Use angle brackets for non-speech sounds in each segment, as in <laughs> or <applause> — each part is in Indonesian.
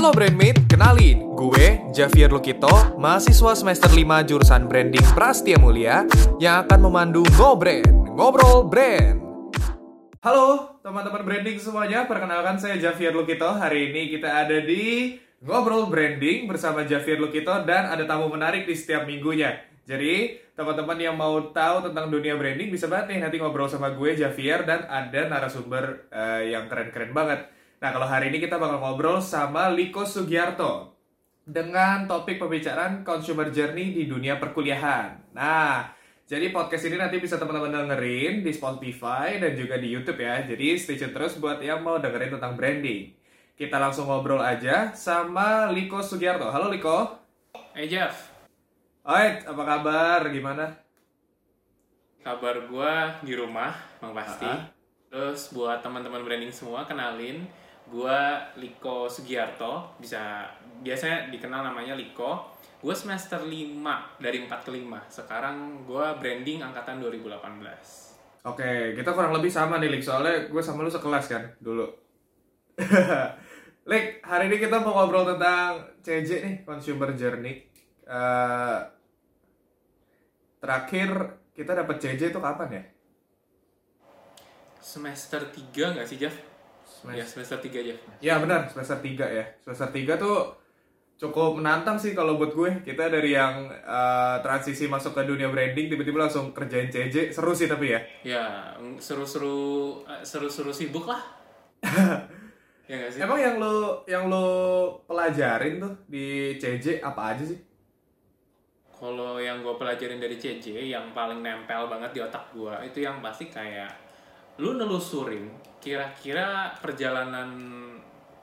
Halo Brandmate, kenalin, gue Javier Lukito, mahasiswa semester 5 jurusan Branding Prastia Mulia yang akan memandu Ngobrand, Ngobrol Brand. Halo teman-teman branding semuanya, perkenalkan saya Javier Lukito. Hari ini kita ada di Ngobrol Branding bersama Javier Lukito dan ada tamu menarik di setiap minggunya. Jadi, teman-teman yang mau tahu tentang dunia branding bisa banget nih nanti ngobrol sama gue Javier dan ada narasumber eh, yang keren-keren banget. Nah, kalau hari ini kita bakal ngobrol sama Liko Sugiarto dengan topik pembicaraan consumer journey di dunia perkuliahan. Nah, jadi podcast ini nanti bisa teman-teman dengerin di Spotify dan juga di YouTube ya. Jadi stay tune terus buat yang mau dengerin tentang branding. Kita langsung ngobrol aja sama Liko Sugiarto. Halo Liko. Hey Jeff, Alright, apa kabar? Gimana? kabar gua di rumah, Bang Pasti. Ah. Terus buat teman-teman branding semua, kenalin gua Liko Sugiarto, bisa biasanya dikenal namanya Liko. Gua semester 5 dari 4 ke 5. Sekarang gua branding angkatan 2018. Oke, kita kurang lebih sama nih, Lik. Soalnya gue sama lu sekelas kan, dulu. <laughs> Lik, hari ini kita mau ngobrol tentang CJ nih, Consumer Journey. Eh, terakhir kita dapat CJ itu kapan ya? Semester 3 nggak sih, Jeff? Semester- Ya, semester 3 Jeff. Ya benar, semester 3 ya. Semester 3 tuh cukup menantang sih kalau buat gue. Kita dari yang eh, transisi masuk ke dunia branding, tiba-tiba langsung kerjain CJ. Seru sih tapi ya. Ya, seru-seru eh, seru-seru sibuk lah. <laughs> ya sih? Emang yang lo yang lo pelajarin tuh di CJ apa aja sih? Kalau yang gue pelajarin dari CJ yang paling nempel banget di otak gue itu yang pasti kayak lu nelusurin kira-kira perjalanan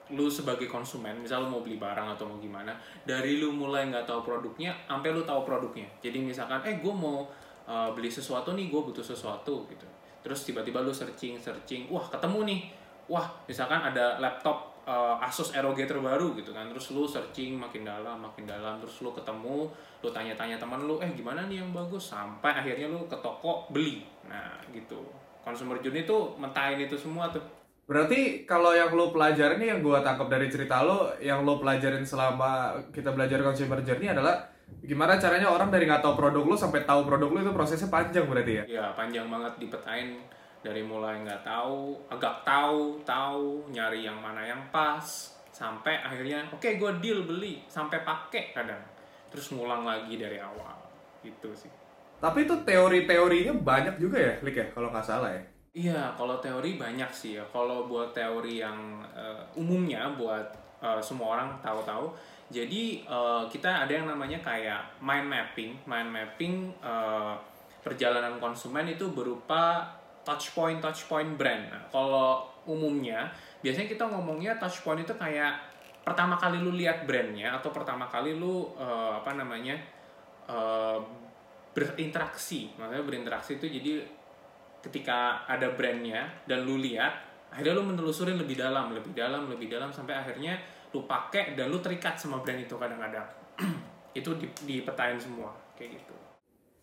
lu sebagai konsumen, misal lu mau beli barang atau mau gimana, dari lu mulai nggak tahu produknya, sampai lu tahu produknya. Jadi misalkan, eh gue mau uh, beli sesuatu nih, gue butuh sesuatu gitu. Terus tiba-tiba lu searching, searching, wah ketemu nih, wah misalkan ada laptop uh, Asus ROG terbaru gitu kan, terus lu searching makin dalam, makin dalam, terus lu ketemu, lu tanya-tanya teman lu, eh gimana nih yang bagus, sampai akhirnya lu ke toko beli. Nah gitu. Consumer journey tuh mentahin itu semua tuh. Berarti kalau yang lo pelajarin nih yang gue tangkap dari cerita lo, yang lo pelajarin selama kita belajar consumer journey adalah gimana caranya orang dari nggak tahu produk lo sampai tahu produk lo itu prosesnya panjang berarti ya? Ya panjang banget dipetain dari mulai nggak tahu, agak tahu, tahu, nyari yang mana yang pas, sampai akhirnya oke gue deal beli, sampai pakai kadang, terus ngulang lagi dari awal, gitu sih. Tapi itu teori-teorinya banyak juga ya, Lik ya, kalau nggak salah ya. Iya, kalau teori banyak sih ya. Kalau buat teori yang eh, umumnya buat eh, semua orang tahu-tahu. Jadi eh, kita ada yang namanya kayak mind mapping. Mind mapping eh, perjalanan konsumen itu berupa touch point touch point brand. Nah, kalau umumnya biasanya kita ngomongnya touch point itu kayak pertama kali lu lihat brandnya atau pertama kali lu eh, apa namanya eh, berinteraksi. Maksudnya berinteraksi itu jadi ketika ada brandnya dan lu lihat akhirnya lu menelusurin lebih dalam lebih dalam lebih dalam sampai akhirnya lu pakai dan lu terikat sama brand itu kadang-kadang <clears throat> itu di, dipetain semua kayak gitu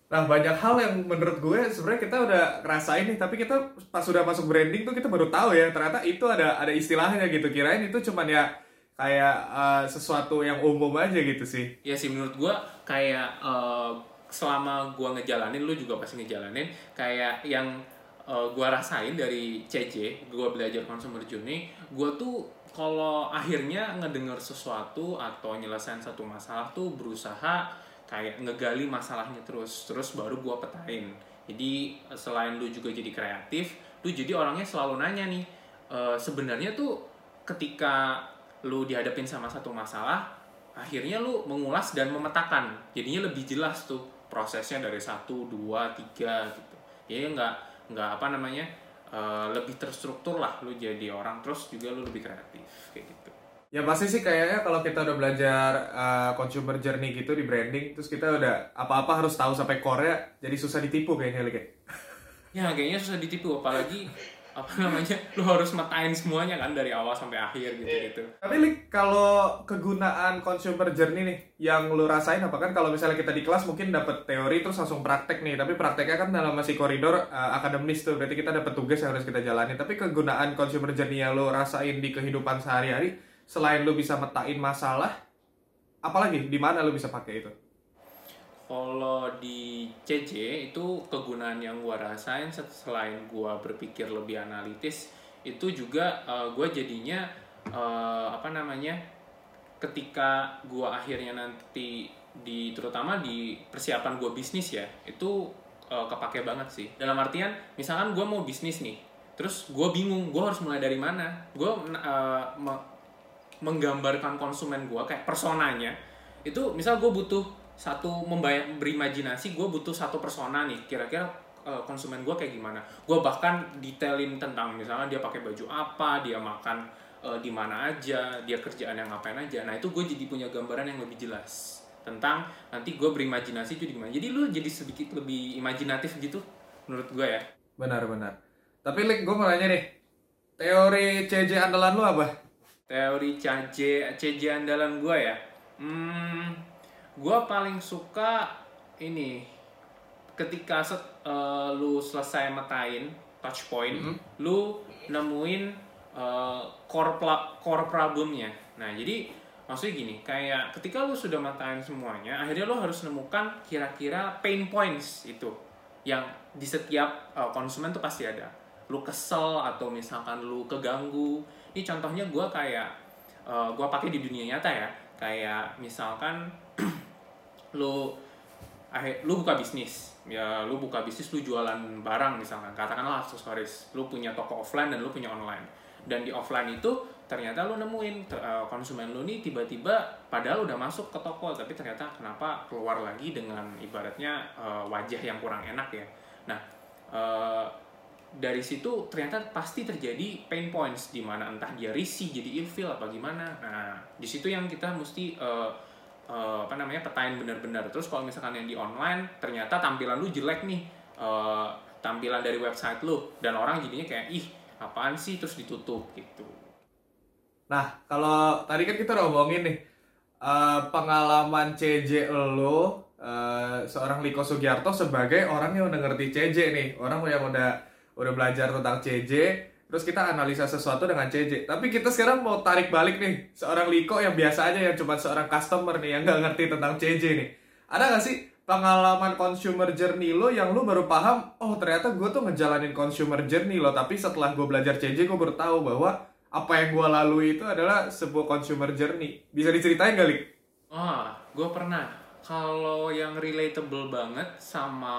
Nah banyak hal yang menurut gue sebenarnya kita udah ngerasain nih, tapi kita pas sudah masuk branding tuh kita baru tahu ya ternyata itu ada ada istilahnya gitu. Kirain itu cuman ya kayak eh, sesuatu yang umum aja gitu sih. ya sih menurut gua kayak eh, selama gua ngejalanin lu juga pasti ngejalanin kayak yang eh, gua rasain dari CJ gua belajar consumer journey gua tuh kalau akhirnya ngedenger sesuatu atau nyelesain satu masalah tuh berusaha kayak ngegali masalahnya terus terus baru gua petain. Jadi selain lu juga jadi kreatif lu jadi orangnya selalu nanya nih eh, sebenarnya tuh ketika lu dihadapin sama satu masalah akhirnya lu mengulas dan memetakan jadinya lebih jelas tuh prosesnya dari satu dua tiga gitu ya nggak nggak apa namanya eh, lebih terstruktur lah lu jadi orang terus juga lu lebih kreatif kayak gitu Ya pasti sih kayaknya kalau kita udah belajar uh, consumer journey gitu di branding, terus kita udah apa-apa harus tahu sampai Korea, jadi susah ditipu kayaknya ya. ya kayaknya susah ditipu apalagi apa namanya? Lu harus metain semuanya kan dari awal sampai akhir gitu gitu. Tapi Lik, kalau kegunaan consumer journey nih, yang lu rasain apa? Kan kalau misalnya kita di kelas mungkin dapat teori terus langsung praktek nih, tapi prakteknya kan dalam masih koridor uh, akademis tuh, berarti kita dapat tugas yang harus kita jalani. Tapi kegunaan consumer journey yang lu rasain di kehidupan sehari-hari, selain lu bisa metain masalah apalagi? Di mana lu bisa pakai itu Kalau di CJ itu kegunaan yang gua rasain selain gua berpikir lebih analitis itu juga eh, gua jadinya eh, apa namanya ketika gua akhirnya nanti di terutama di persiapan gua bisnis ya itu eh, kepake banget sih. Dalam artian misalkan gua mau bisnis nih terus gua bingung gua harus mulai dari mana? Gua eh, me- menggambarkan konsumen gua kayak personanya itu misal gue butuh satu membayar berimajinasi gue butuh satu persona nih. Kira-kira eh, konsumen gue kayak gimana? Gue bahkan detailin tentang misalnya dia pakai baju apa dia makan eh, di mana aja dia kerjaan yang ngapain aja. Nah itu gue jadi punya gambaran yang lebih jelas tentang nanti gue berimajinasi itu gimana jadi lu jadi sedikit lebih imajinatif gitu menurut gue ya. Benar-benar tapi Lik gue mau nanya nih. Teori CJ andalan lu apa? Teori CJ CJ andalan gue ya? Hmm gue paling suka ini ketika set, eh, lu selesai metain touch point Mhm. lu nemuin eh, core core problemnya. Nah jadi maksudnya gini kayak ketika lu sudah matain semuanya akhirnya lu harus nemukan kira-kira pain points itu yang di setiap eh, konsumen tuh pasti ada. Lu kesel atau misalkan lu keganggu. Ini contohnya gue kayak eh, gue pakai di dunia nyata ya. Kayak misalkan lu lu buka bisnis. Ya lu buka bisnis lu jualan barang misalkan. Katakanlah aksesoris. Lu punya toko offline dan lu punya online. Dan di offline itu ternyata lu nemuin eh, konsumen lu nih tiba-tiba padahal udah masuk ke toko tapi ternyata kenapa keluar lagi dengan ibaratnya eh, wajah yang kurang enak ya. Nah eh, dari situ ternyata pasti terjadi pain points di mana entah dia risih jadi ilfeel apa gimana. Nah di situ yang kita mesti eh, eh, apa namanya petain benar-benar. Terus kalau misalkan yang di online ternyata tampilan lu jelek nih. Eh, tampilan dari website lu. Dan orang jadinya kayak ih apaan sih? Terus ditutup gitu. Nah, kalau tadi kan kita udah ngomongin nih eh, pengalaman CJ lo eh, seorang Liko Sugiarto sebagai orang yang udah ngerti CJ nih, orang yang udah udah belajar tentang CJ, terus kita analisa sesuatu dengan CJ. Tapi kita sekarang mau tarik balik nih, seorang Liko yang biasa aja yang cuma seorang customer nih yang nggak ngerti tentang CJ nih. Ada nggak sih pengalaman consumer journey lo yang lo baru paham, oh ternyata gue tuh ngejalanin consumer journey lo, tapi setelah gue belajar CJ gue baru tahu bahwa apa yang gue lalui itu adalah sebuah consumer journey. Bisa diceritain gak, Lik? Ah, gue pernah. Kalau yang relatable banget sama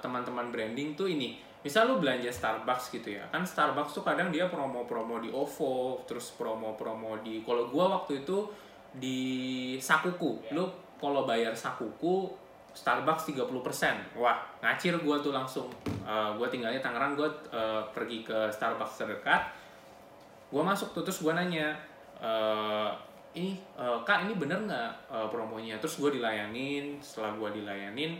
teman-teman branding tuh ini. Misal lu belanja Starbucks gitu ya. Kan Starbucks tuh kadang dia promo-promo di OVO, terus promo-promo di kalau gua waktu itu di Sakuku. Lu kalau bayar Sakuku Starbucks 30%. Wah, ngacir gua tuh langsung. Eh, gua tinggalnya Tangerang, gua eh, pergi ke Starbucks terdekat gue masuk tuh terus gue nanya eh ini eh, kak ini bener nggak eh, promonya terus gue dilayanin setelah gue dilayanin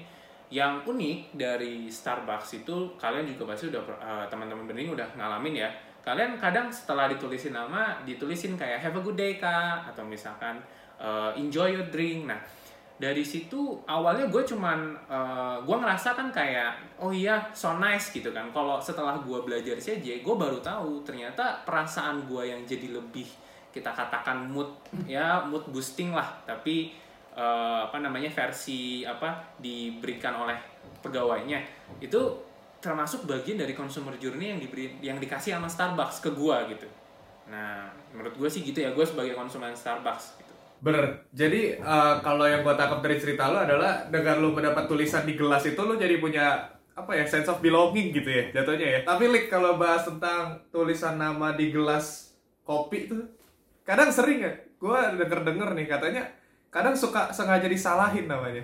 yang unik dari Starbucks itu kalian juga pasti udah eh, teman-teman branding udah ngalamin ya. Kalian kadang setelah ditulisin nama ditulisin kayak have a good day kak atau misalkan eh, enjoy your drink. Nah dari situ awalnya gue cuman gue ngerasa kan kayak oh iya so nice gitu kan. Kalau setelah gue belajar CJ gue baru tahu ternyata perasaan gue yang jadi lebih kita katakan mood ya mood boosting lah. Tapi eh, apa namanya versi apa diberikan oleh pegawainya itu termasuk bagian dari consumer journey yang diberi yang dikasih sama Starbucks ke gue gitu nah menurut gue sih gitu ya gue sebagai konsumen Starbucks gitu Bener. Jadi eh, kalau yang gue tangkap dari cerita lo adalah dengan lo mendapat tulisan di gelas itu lo jadi punya apa ya sense of belonging gitu ya jatuhnya ya. Tapi Lik kalau bahas tentang tulisan nama di gelas kopi itu kadang sering ya. Gue denger denger nih katanya kadang suka sengaja disalahin namanya.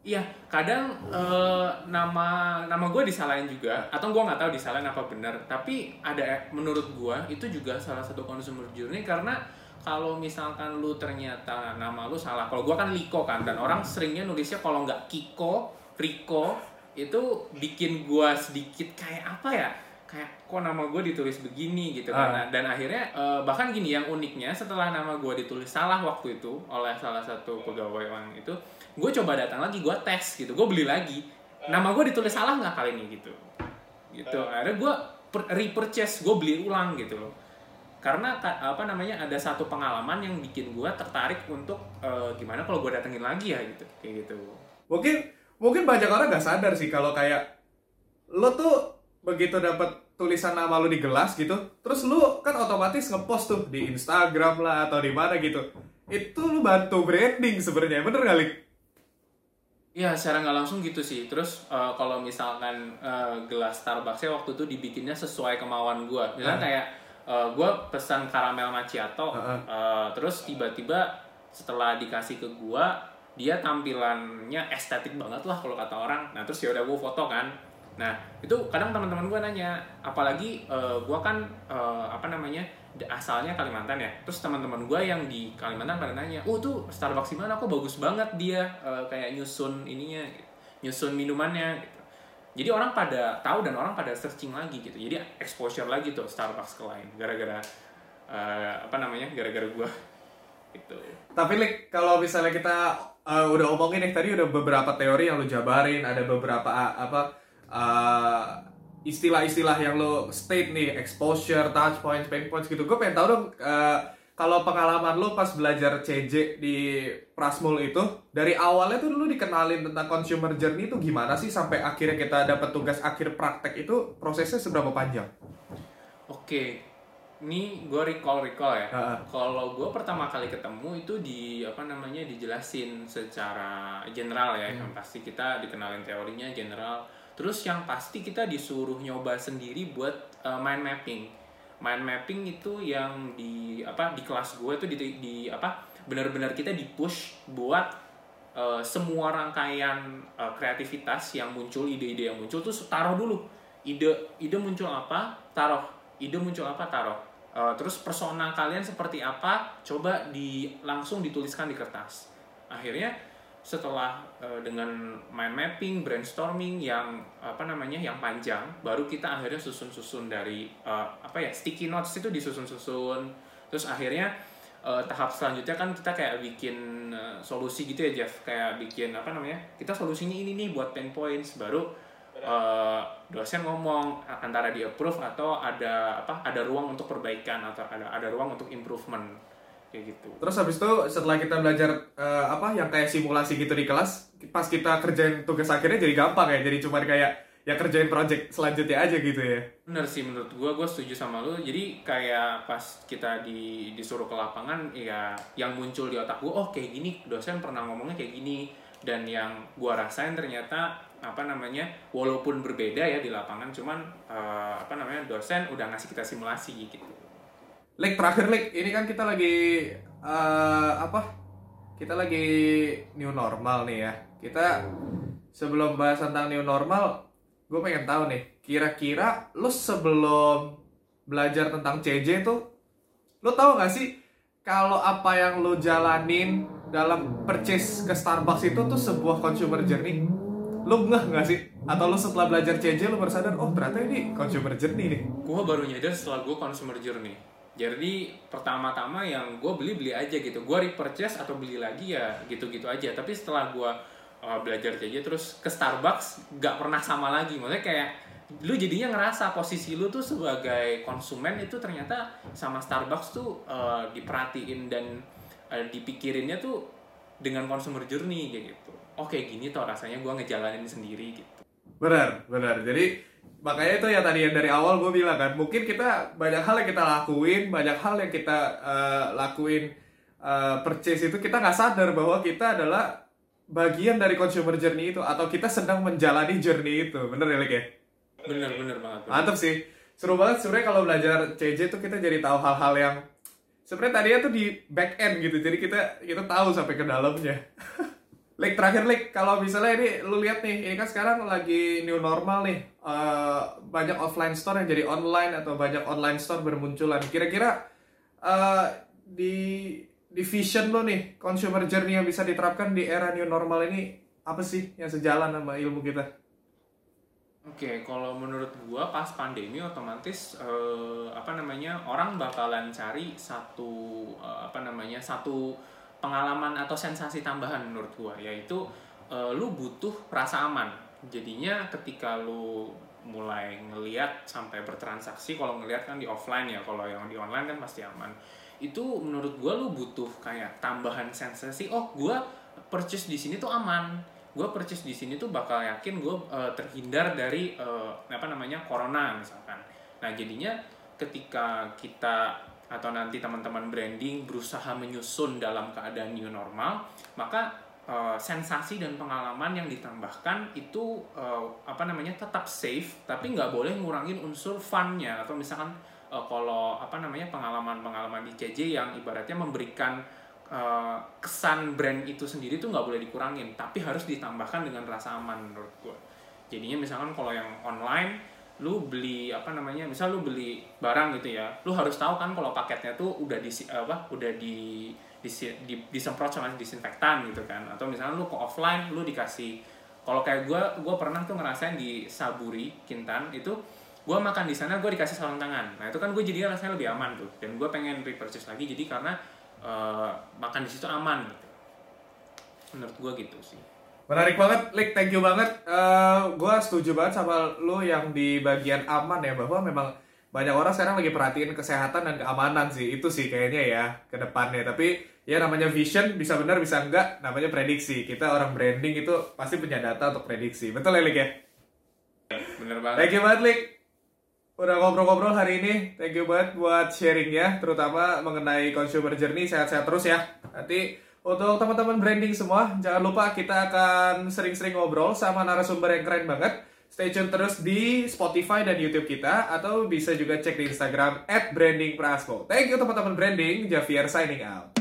Iya, kadang eh, nama nama gue disalahin juga, atau gue nggak tahu disalahin apa benar. Tapi ada menurut gue itu juga salah satu consumer journey karena kalau misalkan lu ternyata nama lu salah, kalau gue kan Liko kan, dan orang seringnya nulisnya kalau nggak Kiko, Riko, itu bikin gue sedikit kayak apa ya? Kayak kok nama gue ditulis begini? gitu kan. Ah. Nah, dan akhirnya eh, bahkan gini yang uniknya setelah nama gue ditulis salah waktu itu oleh salah satu pegawai orang itu gue coba datang lagi gue tes gitu gue beli lagi nama gue ditulis salah nggak kali ini? gitu. Gitu. Akhirnya gue repurchase gue beli ulang gitu loh. Karena apa namanya ada satu pengalaman yang bikin gue tertarik untuk uh, gimana kalau gue datengin lagi ya gitu. Kayak gitu. Mungkin mungkin banyak orang nggak sadar sih kalau kayak lo tuh begitu dapat tulisan nama lo di gelas gitu terus lo kan otomatis ngepost tuh di Instagram lah atau di mana gitu itu lo bantu branding sebenarnya bener gak Lik? Iya, secara nggak langsung gitu sih. Terus uh, kalau misalkan uh, gelas Starbucksnya waktu itu dibikinnya sesuai kemauan gue. Misalnya uh. kayak uh, gue pesan karamel macchiato, uh -uh. Uh, terus tiba-tiba setelah dikasih ke gue, dia tampilannya estetik banget lah kalau kata orang. Nah terus ya udah gue foto kan. Nah itu kadang teman-teman gue nanya, apalagi uh, gue kan uh, apa namanya asalnya Kalimantan ya. Terus teman-teman gue yang di Kalimantan pada nanya oh tuh Starbucks di mana? Kok bagus banget dia uh, kayak nyusun ininya nyusun minumannya gitu. Jadi orang pada tahu dan orang pada searching lagi gitu. Jadi exposure lagi tuh Starbucks ke lain gara-gara uh, apa namanya gara-gara gue itu tapi like, kalau misalnya kita uh, udah omongin nih tadi udah beberapa teori yang lu jabarin ada beberapa uh, apa uh, istilah-istilah yang lo state nih exposure, touch points, pain points gitu. Gue pengen tahu dong uh, kalau pengalaman lo pas belajar CJ di Prasmul itu dari awalnya tuh dulu dikenalin tentang consumer journey itu gimana sih sampai akhirnya kita dapat tugas akhir praktek itu prosesnya seberapa panjang? Oke, ini gue recall recall ya. Uh-huh. Kalau gue pertama kali ketemu itu di apa namanya dijelasin secara general ya, hmm. yang pasti kita dikenalin teorinya general Terus yang pasti kita disuruh nyoba sendiri buat uh, mind mapping. Mind mapping itu yang di apa di kelas gue itu di, di apa benar-benar kita di push buat uh, semua rangkaian uh, kreativitas yang muncul, ide-ide yang muncul tuh taruh dulu. Ide ide muncul apa, taruh. Ide muncul apa, taruh. Uh, terus persona kalian seperti apa, coba di langsung dituliskan di kertas. Akhirnya setelah uh, dengan mind mapping, brainstorming yang apa namanya yang panjang, baru kita akhirnya susun-susun dari uh, apa ya sticky notes itu disusun-susun, terus akhirnya uh, tahap selanjutnya kan kita kayak bikin uh, solusi gitu ya Jeff, kayak bikin apa namanya kita solusinya ini nih buat pain points, baru uh, dosen ngomong antara di approve atau ada apa ada ruang untuk perbaikan atau ada ada ruang untuk improvement kayak gitu. Terus habis itu setelah kita belajar uh, apa yang kayak simulasi gitu di kelas pas kita kerjain tugas akhirnya jadi gampang ya. Jadi cuma kayak ya kerjain project selanjutnya aja gitu ya. Bener sih menurut gue gue setuju sama lu. Jadi kayak pas kita di disuruh ke lapangan ya yang muncul di otak gue oh kayak gini dosen pernah ngomongnya kayak gini. Dan yang gue rasain ternyata apa namanya walaupun berbeda ya di lapangan cuman uh, apa namanya dosen udah ngasih kita simulasi gitu Lek terakhir Lek, ini kan kita lagi uh, apa? Kita lagi new normal nih ya. Kita sebelum bahas tentang new normal, gue pengen tahu nih, kira-kira lu sebelum belajar tentang CJ tuh, lu tahu gak sih kalau apa yang lu jalanin dalam purchase ke Starbucks itu tuh sebuah consumer journey? Lu ngeh gak sih? Atau lu setelah belajar CJ lu bersadar, oh ternyata ini consumer journey nih? Gue baru nyadar setelah gue consumer journey jadi pertama-tama yang gue beli-beli aja gitu. Gue repurchase atau beli lagi ya gitu-gitu aja. Tapi setelah gue uh, belajar aja terus ke Starbucks gak pernah sama lagi. Maksudnya kayak lu jadinya ngerasa posisi lu tuh sebagai konsumen itu ternyata sama Starbucks tuh uh, diperhatiin dan uh, dipikirinnya tuh dengan consumer journey kayak gitu. Oke gini tuh rasanya gue ngejalanin sendiri gitu benar benar. Jadi makanya itu ya tadi yang dari awal gue bilang kan mungkin kita banyak hal yang kita lakuin banyak hal yang kita uh, lakuin uh, purchase itu kita nggak sadar bahwa kita adalah bagian dari consumer journey itu atau kita sedang menjalani journey itu. Bener ya Lik ya? Bener bener banget bener. mantap sih. Seru banget sebenarnya kalau belajar CJ tuh kita jadi tahu hal-hal yang sebenarnya tadinya tuh di back end gitu. Jadi kita kita tahu sampai ke dalamnya <laughs> Like terakhir like kalau misalnya ini lu lihat nih, ini kan sekarang lagi new normal nih. Uh, banyak offline store yang jadi online atau banyak online store bermunculan. Kira-kira uh, di di vision lo nih, consumer journey yang bisa diterapkan di era new normal ini apa sih yang sejalan sama ilmu kita? Oke, okay, kalau menurut gua pas pandemi otomatis uh, apa namanya orang bakalan cari satu uh, apa namanya satu pengalaman atau sensasi tambahan menurut gua yaitu uh, lu butuh rasa aman. Jadinya ketika lu mulai ngeliat sampai bertransaksi kalau ngeliat kan di offline ya kalau yang di online kan pasti aman. Itu menurut gue lu butuh kayak tambahan sensasi oh gue purchase di sini tuh aman. Gue purchase di sini tuh bakal yakin gue uh, terhindar dari uh, apa namanya corona misalkan. Nah jadinya ketika kita atau nanti teman-teman branding berusaha menyusun dalam keadaan new normal maka uh, sensasi dan pengalaman yang ditambahkan itu uh, apa namanya tetap safe tapi nggak boleh ngurangin unsur funnya. Atau misalkan uh, kalau apa namanya pengalaman-pengalaman di CJ yang ibaratnya memberikan uh, kesan brand itu sendiri tuh nggak boleh dikurangin tapi harus ditambahkan dengan rasa aman menurut gue jadinya misalkan kalau yang online lu beli apa namanya misal lu beli barang gitu ya lu harus tahu kan kalau paketnya tuh udah di apa udah di, di, di disemprot sama disinfektan gitu kan. Atau misalnya lu ke offline lu dikasih kalau kayak gue gue pernah tuh ngerasain di Saburi Kintan itu gue makan di sana gue dikasih sarung tangan. Nah itu kan gue jadi rasanya lebih aman tuh dan gue pengen repurchase lagi jadi karena uh, makan di situ aman gitu. Menurut gue gitu sih Menarik banget, Lik. Thank you banget. Uh, eh, gue setuju banget sama lu yang di bagian aman ya, bahwa memang banyak orang sekarang lagi perhatiin kesehatan dan keamanan sih. Itu sih kayaknya ya ke depannya. Tapi ya namanya vision, bisa benar, bisa enggak. Namanya prediksi. Kita orang branding itu pasti punya data untuk prediksi. Betul ya, Lik ya? Bener banget. Thank you banget, Lik. Udah ngobrol-ngobrol hari ini. Thank you banget buat sharingnya, terutama mengenai consumer journey. Sehat-sehat terus ya. Nanti untuk teman-teman branding semua, jangan lupa kita akan sering-sering ngobrol sama narasumber yang keren banget. Stay tune terus di Spotify dan YouTube kita, atau bisa juga cek di Instagram at brandingprasmo. Thank you teman-teman branding, Javier signing out.